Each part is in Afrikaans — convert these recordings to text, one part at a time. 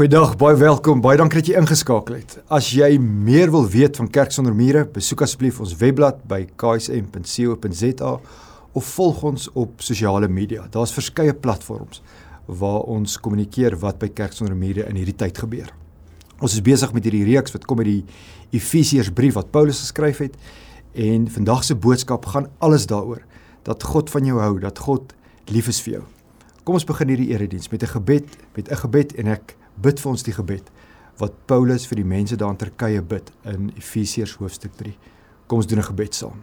Goeiedag, baie welkom. Baie dankie dat jy ingeskakel het. As jy meer wil weet van Kerk sonder mure, besoek asseblief ons webblad by ksm.co.za of volg ons op sosiale media. Daar's verskeie platforms waar ons kommunikeer wat by Kerk sonder mure in hierdie tyd gebeur. Ons is besig met hierdie reeks wat kom uit die Efesiërsbrief wat Paulus geskryf het en vandag se boodskap gaan alles daaroor dat God van jou hou, dat God lief is vir jou. Kom ons begin hierdie erediens met 'n gebed, met 'n gebed en ek bid vir ons die gebed wat Paulus vir die mense daar in Turkye bid in Efesiërs hoofstuk 3. Kom ons doen 'n gebed saam.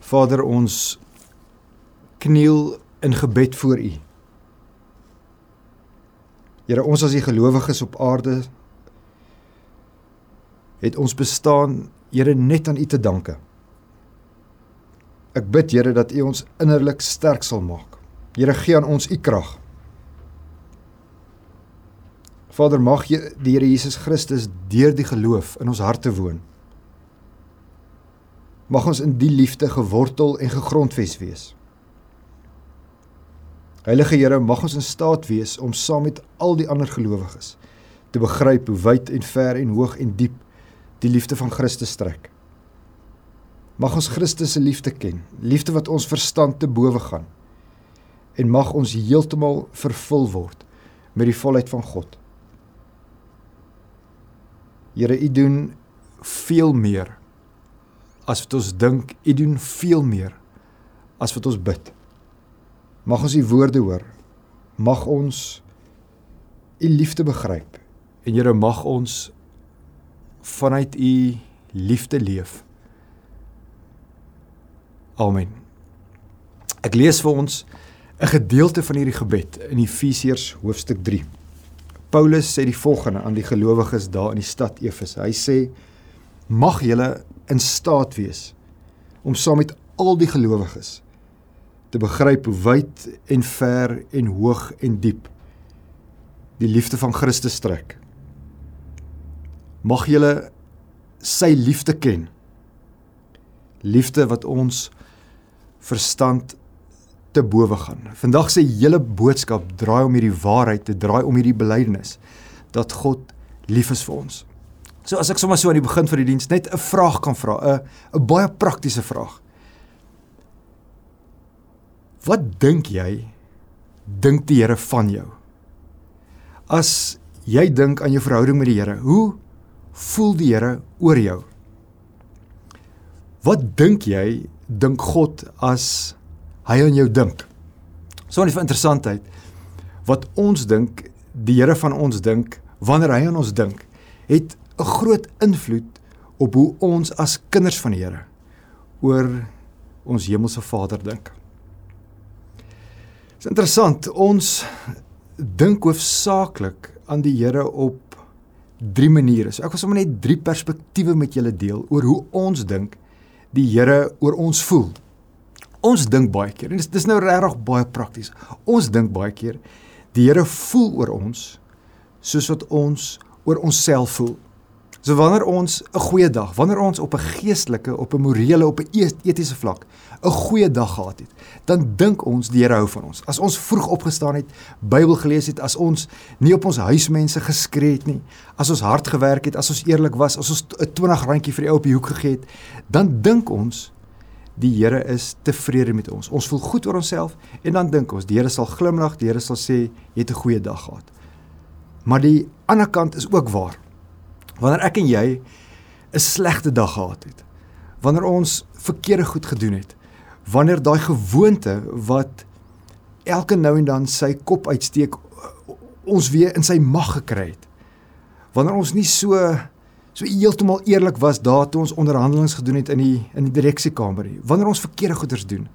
Vader ons kniel in gebed voor U. Here ons as die gelowiges op aarde het ons bestaan Here net aan U te danke. Ek bid Here dat U ons innerlik sterk sal maak. Here gee aan ons U krag. Vader, mag jy die Here Jesus Christus deur die geloof in ons harte woon. Mag ons in die liefde gewortel en gegrondves wees. Heilige Here, mag ons in staat wees om saam met al die ander gelowiges te begryp hoe wyd en ver en hoog en diep die liefde van Christus strek. Mag ons Christus se liefde ken, liefde wat ons verstand te bowe gaan. En mag ons heeltemal vervul word met die volheid van God. Here, U doen veel meer as wat ons dink. U doen veel meer as wat ons bid. Mag ons U woorde hoor. Mag ons U liefde begryp. En Here, mag ons vanuit U liefde leef. Amen. Ek lees vir ons 'n gedeelte van hierdie gebed in Efesiërs hoofstuk 3. Paulus sê die volgende aan die gelowiges daar in die stad Efese. Hy sê: "Mag julle in staat wees om saam met al die gelowiges te begryp hoe wyd en ver en hoog en diep die liefde van Christus strek. Mag julle sy liefde ken. Liefde wat ons verstand te bowe gaan. Vandag se hele boodskap draai om hierdie waarheid, dit draai om hierdie belydenis dat God lief is vir ons. So as ek sommer so aan die begin van die diens net 'n vraag kan vra, 'n 'n baie praktiese vraag. Wat dink jy dink die Here van jou? As jy dink aan jou verhouding met die Here, hoe voel die Here oor jou? Wat dink jy dink God as hy aan jou dink. So 'n interessantheid wat ons dink, die Here van ons dink, wanneer hy aan ons dink, het 'n groot invloed op hoe ons as kinders van die Here oor ons hemelse Vader dink. Dit is interessant, ons dink hoofsaaklik aan die Here op drie maniere. So ek wil sommer net drie perspektiewe met julle deel oor hoe ons dink die Here oor ons voel. Ons dink baie keer en dis dis nou regtig baie prakties. Ons dink baie keer die Here voel oor ons soos wat ons oor onsself voel. So wanneer ons 'n goeie dag, wanneer ons op 'n geestelike, op 'n morele, op 'n etiese vlak 'n goeie dag gehad het, dan dink ons die Here hou van ons. As ons vroeg opgestaan het, Bybel gelees het, as ons nie op ons huismense geskree het nie, as ons hard gewerk het, as ons eerlik was, as ons 'n 20 randjie vir die ou op die hoek gegee het, dan dink ons die Here is tevrede met ons. Ons voel goed oor onsself en dan dink ons die Here sal glimlag, die Here sal sê jy het 'n goeie dag gehad. Maar die ander kant is ook waar. Wanneer ek en jy 'n slegte dag gehad het, wanneer ons verkeerde goed gedoen het, wanneer daai gewoonte wat elke nou en dan sy kop uitsteek ons weer in sy mag gekry het. Wanneer ons nie so so heeltemal eerlik was daar toe ons onderhandelings gedoen het in die in die direksiekamer. Wanneer ons verkeerde goeders doen,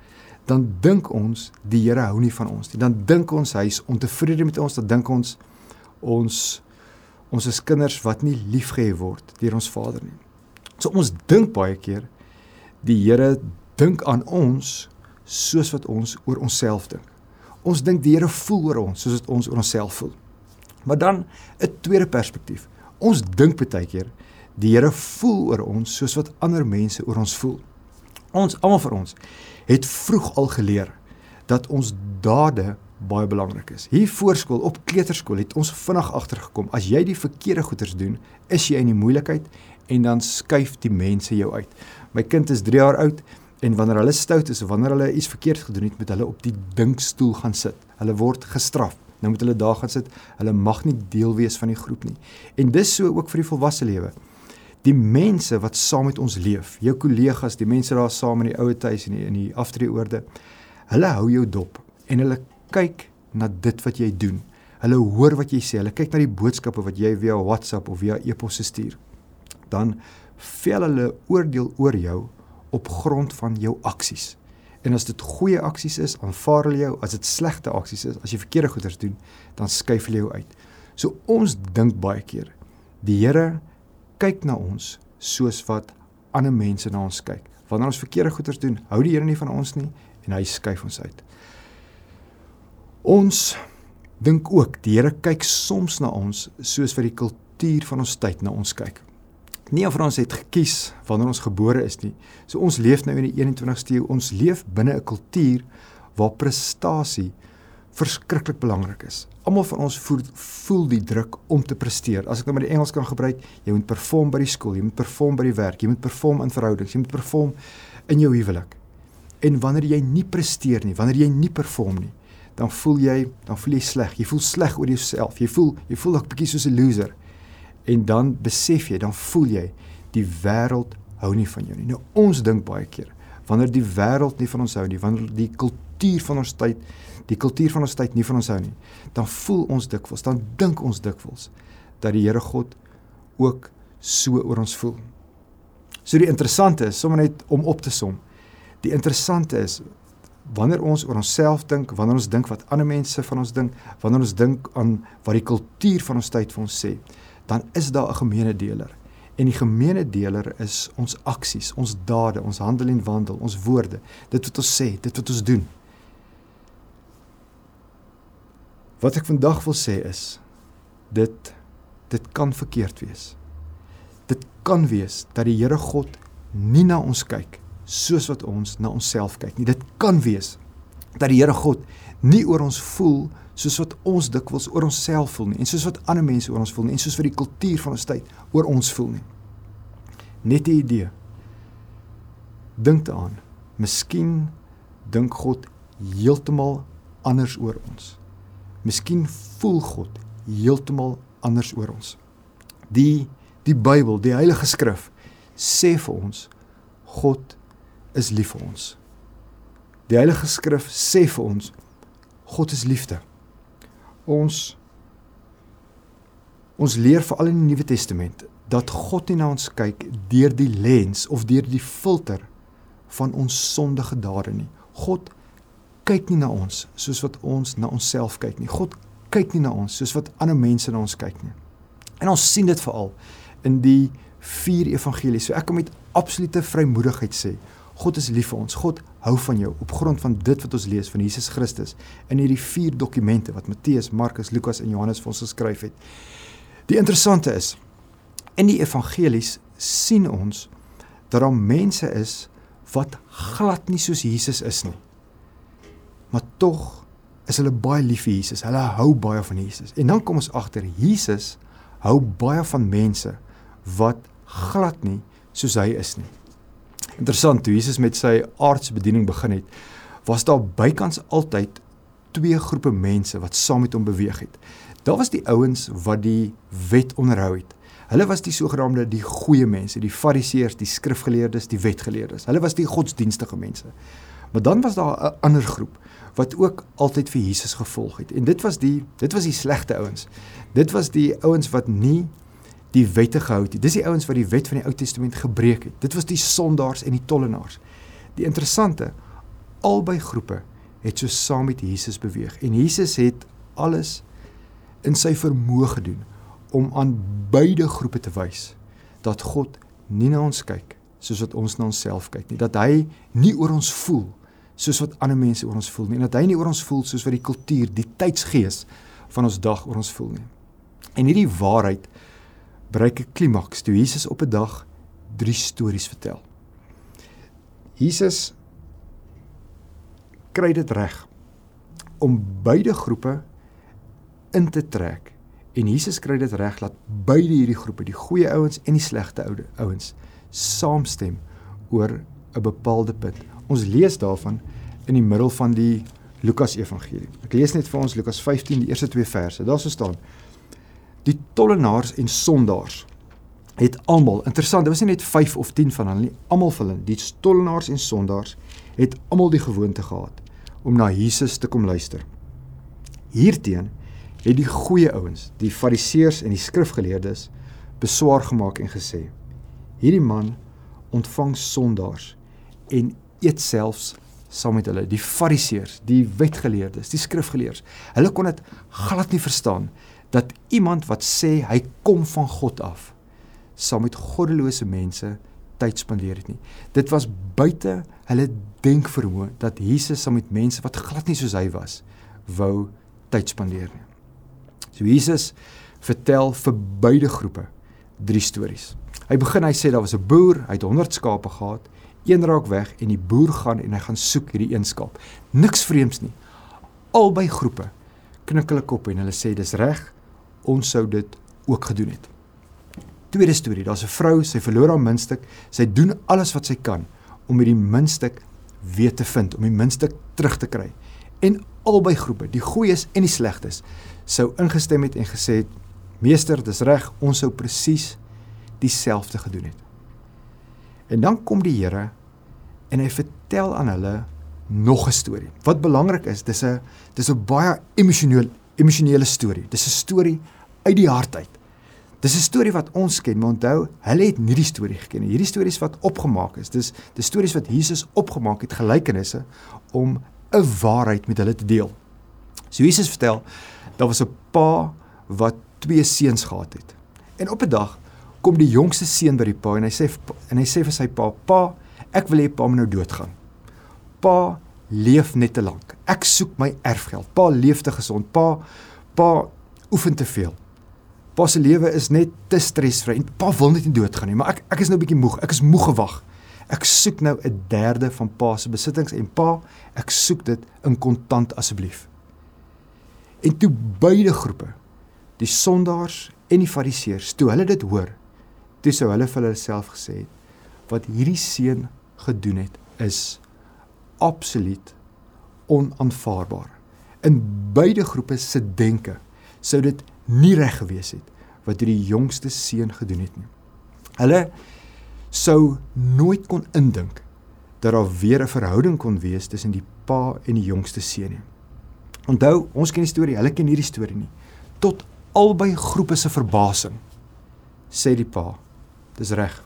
dan dink ons die Here hou nie van ons nie. Dan dink ons hy is ontevrede met ons, dan dink ons ons ons is kinders wat nie liefgehê word deur ons Vader nie. So ons dink baie keer die Here dink aan ons soos wat ons oor onsself dink. Ons dink die Here voel oor ons soos wat ons oor onsself voel. Maar dan 'n tweede perspektief. Ons dink baie keer Die Here voel oor ons soos wat ander mense oor ons voel. Ons almal vir ons het vroeg al geleer dat ons dade baie belangrik is. Hier voorskool op kleuterskool het ons vinnig agtergekom as jy die verkeerde goeders doen, is jy in die moeilikheid en dan skuif die mense jou uit. My kind is 3 jaar oud en wanneer hulle stout is of wanneer hulle iets verkeerd gedoen het, moet hulle op die dinkstoel gaan sit. Hulle word gestraf. Nou moet hulle daar gaan sit. Hulle mag nie deel wees van die groep nie. En dis so ook vir die volwasse lewe. Die mense wat saam met ons leef, jou kollegas, die mense daar saam in die ouer huis en in die, in die aftreeoorde, hulle hou jou dop en hulle kyk na dit wat jy doen. Hulle hoor wat jy sê, hulle kyk na die boodskappe wat jy via WhatsApp of via e-pos stuur. Dan vel hulle oordeel oor jou op grond van jou aksies. En as dit goeie aksies is, aanvaar hulle jou. As dit slegte aksies is, as jy verkeerde goeders doen, dan skuif hulle jou uit. So ons dink baie keer die Here kyk na ons soos wat ander mense na ons kyk. Wanneer ons verkeerde goeders doen, hou die Here nie van ons nie en hy skuif ons uit. Ons dink ook die Here kyk soms na ons soos vir die kultuur van ons tyd na ons kyk. Nie of ons het gekies wanneer ons gebore is nie. So ons leef nou in die 21ste eeu. Ons leef binne 'n kultuur waar prestasie verskriklik belangrik is. Almal van ons voel, voel die druk om te presteer. As ek nou maar die Engels kan gebruik, jy moet perform by die skool, jy moet perform by die werk, jy moet perform in verhoudings, jy moet perform in jou huwelik. En wanneer jy nie presteer nie, wanneer jy nie perform nie, dan voel jy dan voel jy sleg. Jy voel sleg oor jouself. Jy voel jy voel ook bietjie soos 'n loser. En dan besef jy, dan voel jy die wêreld hou nie van jou nie. Nou ons dink baie keer wanneer die wêreld nie van ons hou nie, wanneer die kultuur van ons tyd, die kultuur van ons tyd nie van ons hou nie, dan voel ons dikwels, dan dink ons dikwels dat die Here God ook so oor ons voel. So die interessante is sommer net om op te som. Die interessante is wanneer ons oor onsself dink, wanneer ons dink wat ander mense van ons dink, wanneer ons dink aan wat die kultuur van ons tyd vir ons sê, dan is daar 'n gemeene deler. En die gemeene deler is ons aksies, ons dade, ons handel en wandel, ons woorde, dit wat ons sê, dit wat ons doen. Wat ek vandag wil sê is dit dit kan verkeerd wees. Dit kan wees dat die Here God nie na ons kyk soos wat ons na onsself kyk nie. Dit kan wees dat die Here God nie oor ons voel soos wat ons dikwels oor onsself voel nie en soos wat ander mense oor ons voel nie en soos vir die kultuur van ons tyd oor ons voel nie. Net 'n idee. Dink daaraan. Miskien dink God heeltemal anders oor ons. Miskien voel God heeltemal anders oor ons. Die die Bybel, die Heilige Skrif sê vir ons God is lief vir ons. Die Heilige Skrif sê vir ons God is liefde. Ons ons leer veral in die Nuwe Testament dat God nie na ons kyk deur die lens of deur die filter van ons sondige dade nie. God kyk nie na ons soos wat ons na onsself kyk nie. God kyk nie na ons soos wat ander mense na ons kyk nie. En ons sien dit veral in die vier evangelies. So ek kan met absolute vrymoedigheid sê, God is lief vir ons. God hou van jou op grond van dit wat ons lees van Jesus Christus in hierdie vier dokumente wat Matteus, Markus, Lukas en Johannes vir ons geskryf het. Die interessante is in die evangelies sien ons dat daar mense is wat glad nie soos Jesus is nie. Maar tog is hulle baie lief vir Jesus. Hulle hou baie van Jesus. En dan kom ons agter Jesus hou baie van mense wat glad nie soos hy is nie. Interessant, toe Jesus met sy aardse bediening begin het, was daar bykans altyd twee groepe mense wat saam met hom beweeg het. Daar was die ouens wat die wet onderhou het. Hulle was die sogenaamde die goeie mense, die fariseërs, die skrifgeleerdes, die wetgeleerdes. Hulle was die godsdienstige mense. Maar dan was daar 'n ander groep wat ook altyd vir Jesus gevolg het. En dit was die dit was die slegte ouens. Dit was die ouens wat nie die wette gehou het. Dis die ouens wat die wet van die Ou Testament gebreek het. Dit was die sondaars en die tollenaars. Die interessante albei groepe het so saam met Jesus beweeg en Jesus het alles in sy vermoë gedoen om aan beide groepe te wys dat God nie na ons kyk soos wat ons na onsself kyk nie dat hy nie oor ons voel soos wat ander mense oor ons voel nie en dat hy nie oor ons voel soos wat die kultuur die tydsgees van ons dag oor ons voel nie en hierdie waarheid bereik 'n klimaks toe Jesus op 'n dag drie stories vertel. Jesus kry dit reg om beide groepe in te trek. En Jesus kry dit reg dat beide hierdie groepe, die goeie ouens en die slegte ouens, saamstem oor 'n bepaalde punt. Ons lees daarvan in die middel van die Lukas Evangelie. Ek lees net vir ons Lukas 15 die eerste 2 verse. Daar sou staan: Die tollenaars en sondaars het almal, interessant, dit was nie net 5 of 10 van hulle nie, almal hulle, die tollenaars en sondaars het almal die gewoonte gehad om na Jesus te kom luister. Hierteen het die goeie ouens, die fariseërs en die skrifgeleerdes beswaar gemaak en gesê: Hierdie man ontvang sondaars en eet selfs saam met hulle, die fariseërs, die wetgeleerdes, die skrifgeleerdes. Hulle kon dit glad nie verstaan dat iemand wat sê hy kom van God af, saam met goddelose mense tyd spandeer het nie. Dit was buite hulle denkvermoë dat Jesus saam met mense wat glad nie soos hy was, wou tyd spandeer nie. So Jesus vertel vir beide groepe drie stories. Hy begin hy sê daar was 'n boer, hy het 100 skape gehad, een raak weg en die boer gaan en hy gaan soek hierdie een skaap. Niks vreemds nie. Albei groepe knik hulle kop en hulle sê dis reg, ons sou dit ook gedoen het. Tweede storie, daar's 'n vrou, sy verloor haar muntstuk. Sy doen alles wat sy kan om hierdie muntstuk weer te vind, om die muntstuk terug te kry. En albei groepe, die goeies en die slegtes, sou ingestem het en gesê het: "Meester, dis reg, ons sou presies dieselfde gedoen het." En dan kom die Here en hy vertel aan hulle nog 'n storie. Wat belangrik is, dis 'n dis 'n baie emosionele emosionele storie. Dis 'n storie uit die hart uit. Dis 'n storie wat ons ken, maar onthou, hulle het nie die storie geken nie. Hierdie stories wat opgemaak is, dis dis stories wat Jesus opgemaak het, gelykenisse om 'n waarheid met hulle te deel. So Jesus vertel, daar was 'n pa wat twee seuns gehad het. En op 'n dag kom die jongste seun by die pa en hy sê en hy sê vir sy pa: "Pa, ek wil hê pa moet nou doodgaan. Pa leef net te lank. Ek soek my erfgeld. Pa leef te gesond. Pa pa oefen te veel." Pa se lewe is net te stresvry pa wil net nie doodgaan nie, maar ek ek is nou 'n bietjie moeg. Ek is moeg gewag. Ek soek nou 'n derde van pa se besittings en pa, ek soek dit in kontant asseblief. En toe beide groepe, die sondaars en die fariseërs, toe hulle dit hoor, toe sou hulle vir hulle self gesê het wat hierdie seun gedoen het is absoluut onaanvaarbaar. In beide groepe se denke sou dit nie reg gewees het wat hierdie jongste seun gedoen het nie. Hulle sou nooit kon indink dat daar weer 'n verhouding kon wees tussen die pa en die jongste seun nie. Onthou, ons ken die storie, hulle ken hierdie storie nie. Tot albei groepe se verbasing sê die pa, dis reg.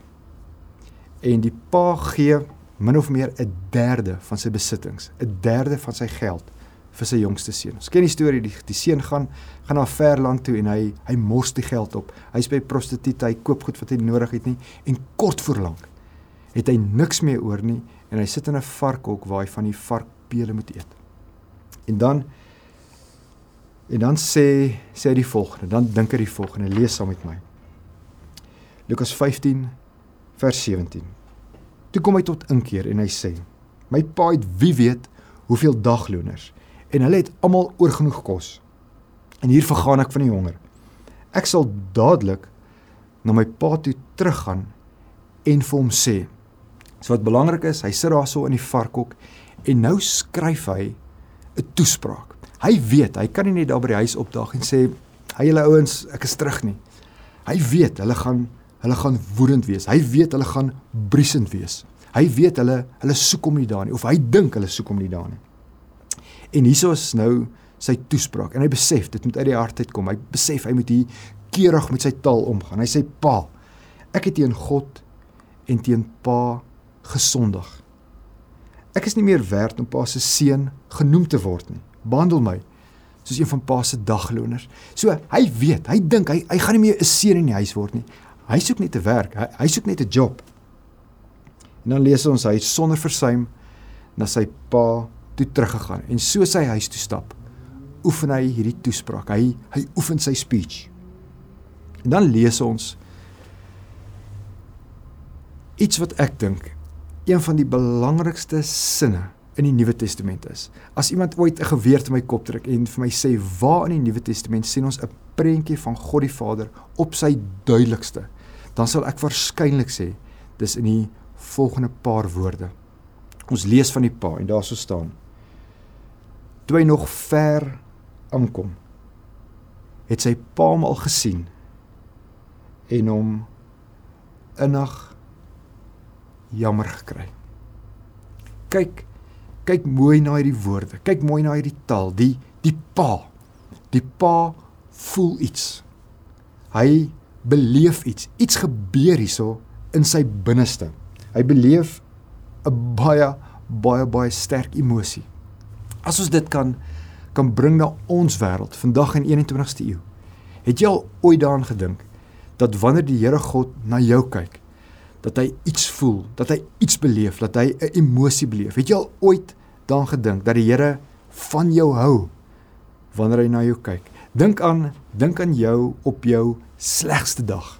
En die pa gee min of meer 'n derde van sy besittings, 'n derde van sy geld vir sy jongste seun. Ons ken die storie, die, die seun gaan gaan na 'n ver land toe en hy hy mors die geld op. Hy's by prostituut, hy koop goed wat hy nodig het nie en kort voor lank het hy niks meer oor nie en hy sit in 'n varkhok waar hy van die varkpele moet eet. En dan en dan sê sê hy die volgende, dan dink hy die volgende, lees saam met my. Lukas 15 vers 17. Toe kom hy tot inkeer en hy sê: "My pa het wie weet hoeveel dagloners en hulle het almal oorgenoeg kos. En hier vergaan ek van die honger. Ek sal dadelik na my pa toe teruggaan en vir hom sê. So wat belangrik is, hy sit daar so in die varkhok en nou skryf hy 'n toespraak. Hy weet, hy kan nie net daar by die huis opdaag en sê, "Hy julle ouens, ek is terug nie." Hy weet hulle gaan hulle gaan woedend wees. Hy weet hulle gaan briesend wees. Hy weet hulle hulle soek hom nie daar nie of hy dink hulle soek hom nie daar nie. En hieso is nou sy toespraak en hy besef dit moet uit die hart uitkom. Hy besef hy moet hier keurig met sy taal omgaan. Hy sê: "Pa, ek het teen God en teen Pa gesondig. Ek is nie meer werd om Pa se seun genoem te word nie. Behandel my soos een van Pa se dagloners." So hy weet, hy dink hy hy gaan nie meer 'n seun in die huis word nie. Hy soek net 'n werk. Hy, hy soek net 'n job. En dan lees ons hy sonder versuim na sy pa toe teruggegaan en so sy huis toe stap oefen hy hierdie toespraak hy hy oefen sy speech en dan lees ons iets wat ek dink een van die belangrikste sinne in die Nuwe Testament is. As iemand ooit 'n geweer te my kop trek en vir my sê waar in die Nuwe Testament sien ons 'n prentjie van God die Vader op sy duidelikste, dan sal ek waarskynlik sê dis in die volgende paar woorde. Ons lees van die Pa en daarso staan: Toe hy nog ver aankom, het sy pa hom al gesien en hom innig jammer gekry. Kyk, kyk mooi na hierdie woorde. Kyk mooi na hierdie taal. Die die pa. Die pa voel iets. Hy beleef iets. Iets gebeur hierso in sy binneste. Hy beleef 'n baie baie baie sterk emosie. As ons dit kan kan bring na ons wêreld vandag in 21ste eeu. Het jy al ooit daaraan gedink dat wanneer die Here God na jou kyk, dat hy iets voel, dat hy iets beleef, dat hy 'n emosie beleef. Het jy al ooit daaraan gedink dat die Here van jou hou wanneer hy na jou kyk? Dink aan dink aan jou op jou slegste dag.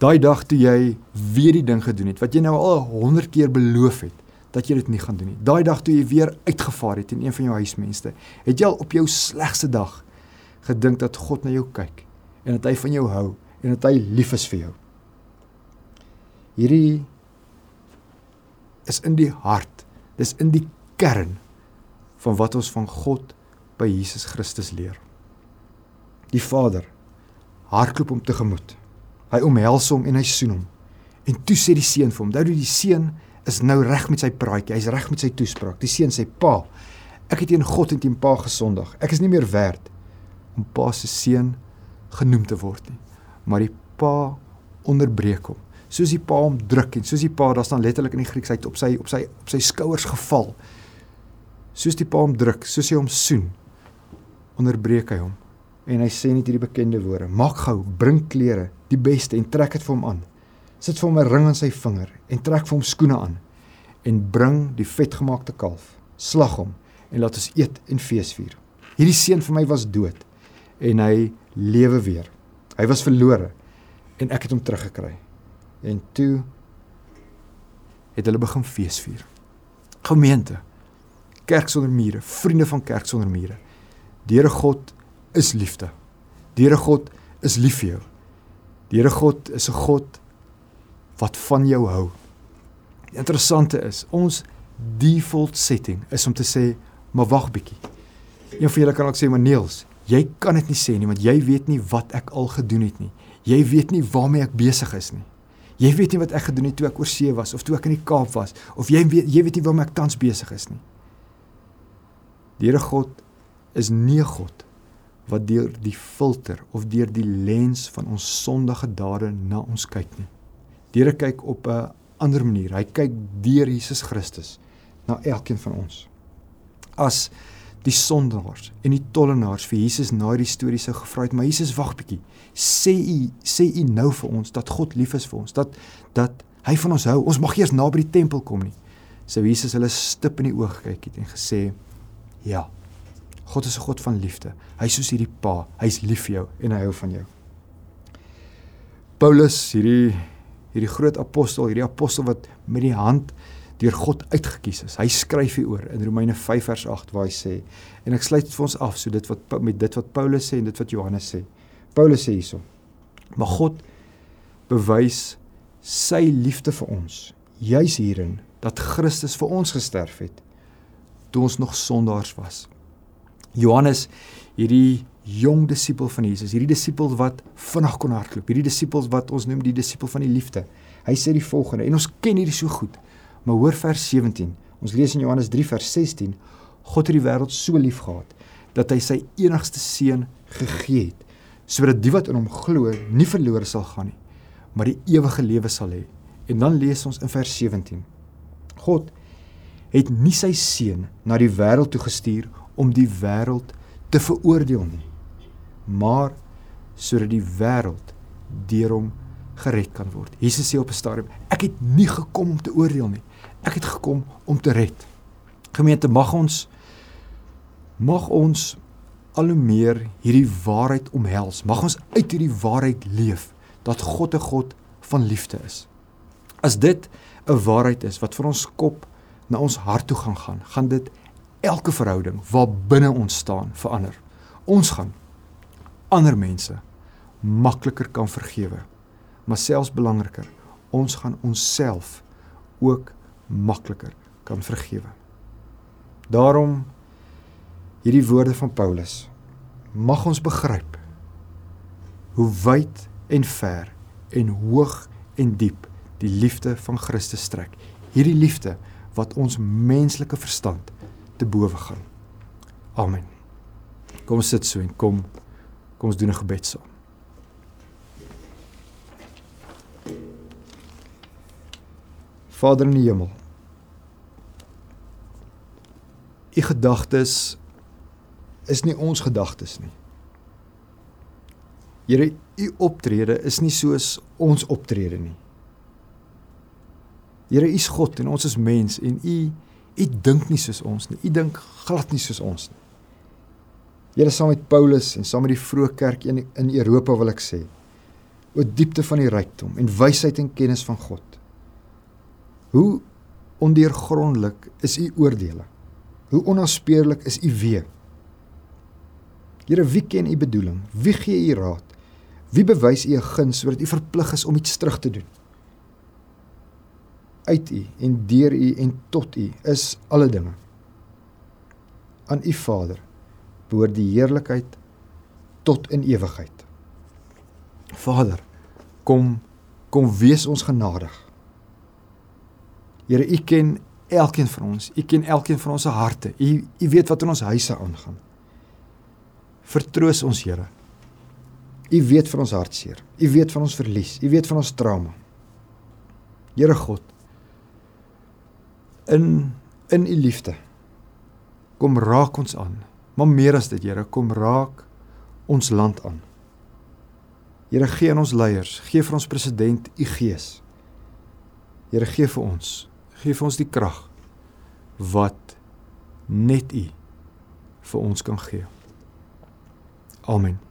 Daai dag toe jy weer die ding gedoen het wat jy nou al 100 keer beloof het dat jy dit nie gaan doen nie. Daai dag toe jy weer uitgevaar het in een van jou huismense, het jy al op jou slegste dag gedink dat God na jou kyk en dat hy van jou hou en dat hy lief is vir jou. Hierdie is in die hart. Dis in die kern van wat ons van God by Jesus Christus leer. Die Vader hardloop hom tegemoet. Hy omhels hom en hy soen hom. En toe sê die seun vir hom: "Dou die seun is nou reg met sy praatjie. Hy's reg met sy toespraak." Die seun sê: "Pa, ek het teen God en teen Pa gesondig. Ek is nie meer werd om Pa se seun genoem te word nie." Maar die Pa onderbreek hom soos die pa hom druk en soos die pa daar staan letterlik in die Grieks het op sy op sy op sy skouers geval. Soos die pa hom druk, soos hy hom soen, onderbreek hy hom en hy sê net hierdie bekende woorde: "Maak gou, bring klere, die beste en trek dit vir hom aan. Sit vir hom 'n ring aan sy vinger en trek vir hom skoene aan en bring die vetgemaakte kalf. Slag hom en laat ons eet en feesvier. Hierdie seun vir my was dood en hy lewe weer. Hy was verlore en ek het hom teruggekry." En toe het hulle begin feesvier. Gemeente, kerk sonder mure, vriende van kerk sonder mure. Die Here God is liefde. Die Here God is lief vir jou. Die Here God is 'n God wat van jou hou. Die interessante is, ons default setting is om te sê, "Maar wag bietjie." Een van julle kan ook sê, "Maar Niels, jy kan dit nie sê nie want jy weet nie wat ek al gedoen het nie. Jy weet nie waarmee ek besig is nie." Jy weet nie wat ek gedoen het toe ek oor see was of toe ek in die Kaap was of jy weet jy weet nie waarmee ek tans besig is nie. Die Here God is nie God wat deur die filter of deur die lens van ons sondige dade na ons kyk nie. Die Here kyk op 'n ander manier. Hy kyk deur Jesus Christus na elkeen van ons. As die sondaars en die tollenaars vir Jesus na die storie sou gevra het, maar Jesus wag bietjie. Sê u sê u nou vir ons dat God lief is vir ons, dat dat hy van ons hou. Ons mag eers naby die tempel kom nie. Sou Jesus hulle stip in die oog kyk het en gesê, ja. God is 'n God van liefde. Hy soos hierdie pa, hy's lief vir jou en hy hou van jou. Paulus, hierdie hierdie groot apostel, hierdie apostel wat met die hand deur God uitgekies is. Hy skryf hieroor in Romeine 5 vers 8 waar hy sê en ek sluit vir ons af so dit wat met dit wat Paulus sê en dit wat Johannes sê. Paulus sê hierso: "Maar God bewys sy liefde vir ons juis hierin dat Christus vir ons gesterf het toe ons nog sondaars was." Johannes, hierdie jong disipel van Jesus, hierdie disipel wat vinnig kon hardloop, hierdie disipel wat ons noem die disipel van die liefde. Hy sê die volgende en ons ken hierdie so goed. Maar hoor vers 17. Ons lees in Johannes 3 vers 16. God het die wêreld so lief gehad dat hy sy enigste seun gegee het sodat die wat in hom glo nie verlore sal gaan nie, maar die ewige lewe sal hê. En dan lees ons in vers 17. God het nie sy seun na die wêreld toe gestuur om die wêreld te veroordeel nie, maar sodat die wêreld deur hom gered kan word. Jesus sê op 'n stadium: Ek het nie gekom om te oordeel nie. Ek het gekom om te red. Gemeente, mag ons mag ons al hoe meer hierdie waarheid omhels. Mag ons uit hierdie waarheid leef dat God 'n God van liefde is. As dit 'n waarheid is wat vir ons kop na ons hart toe gaan gaan, gaan dit elke verhouding waar binne ons staan verander. Ons gaan ander mense makliker kan vergewe. Maar selfs belangriker, ons gaan onsself ook makliker kan vergewe. Daarom hierdie woorde van Paulus mag ons begryp hoe wyd en ver en hoog en diep die liefde van Christus strek. Hierdie liefde wat ons menslike verstand te bowe gaan. Amen. Kom sit so en kom kom ons doen 'n gebed saam. Vader in die hemel. U gedagtes is nie ons gedagtes nie. Here, u optrede is nie soos ons optrede nie. Here, u is God en ons is mens en u u dink nie soos ons nie. U dink glad nie soos ons nie. Here saam met Paulus en saam met die vroeë kerk in in Europa wil ek sê o diepte van die rykdom en wysheid en kennis van God. Hoe ondeurgrondelik is u oordeele. Hoe onaspeurlik is u weë. Here, wie ken u bedoeling? Wie gee u raad? Wie bewys u 'n guns sodat u verplig is om iets terug te doen? Uit u en deur u en tot u is alle dinge. Aan u Vader behoort die heerlikheid tot in ewigheid. Vader, kom kom wees ons genadig. Here, U ken elkeen van ons. U ken elkeen van ons se harte. U U weet wat in ons huise aangaan. Vertroos ons, Here. U weet van ons hartseer. U weet van ons verlies. U weet van ons trauma. Here God, in in U liefde kom raak ons aan Maar meer as dit, Here, kom raak ons land aan. Here, gee aan ons leiers, gee vir ons president u gees. Here, gee vir ons, gee vir ons die krag wat net u vir ons kan gee. Amen.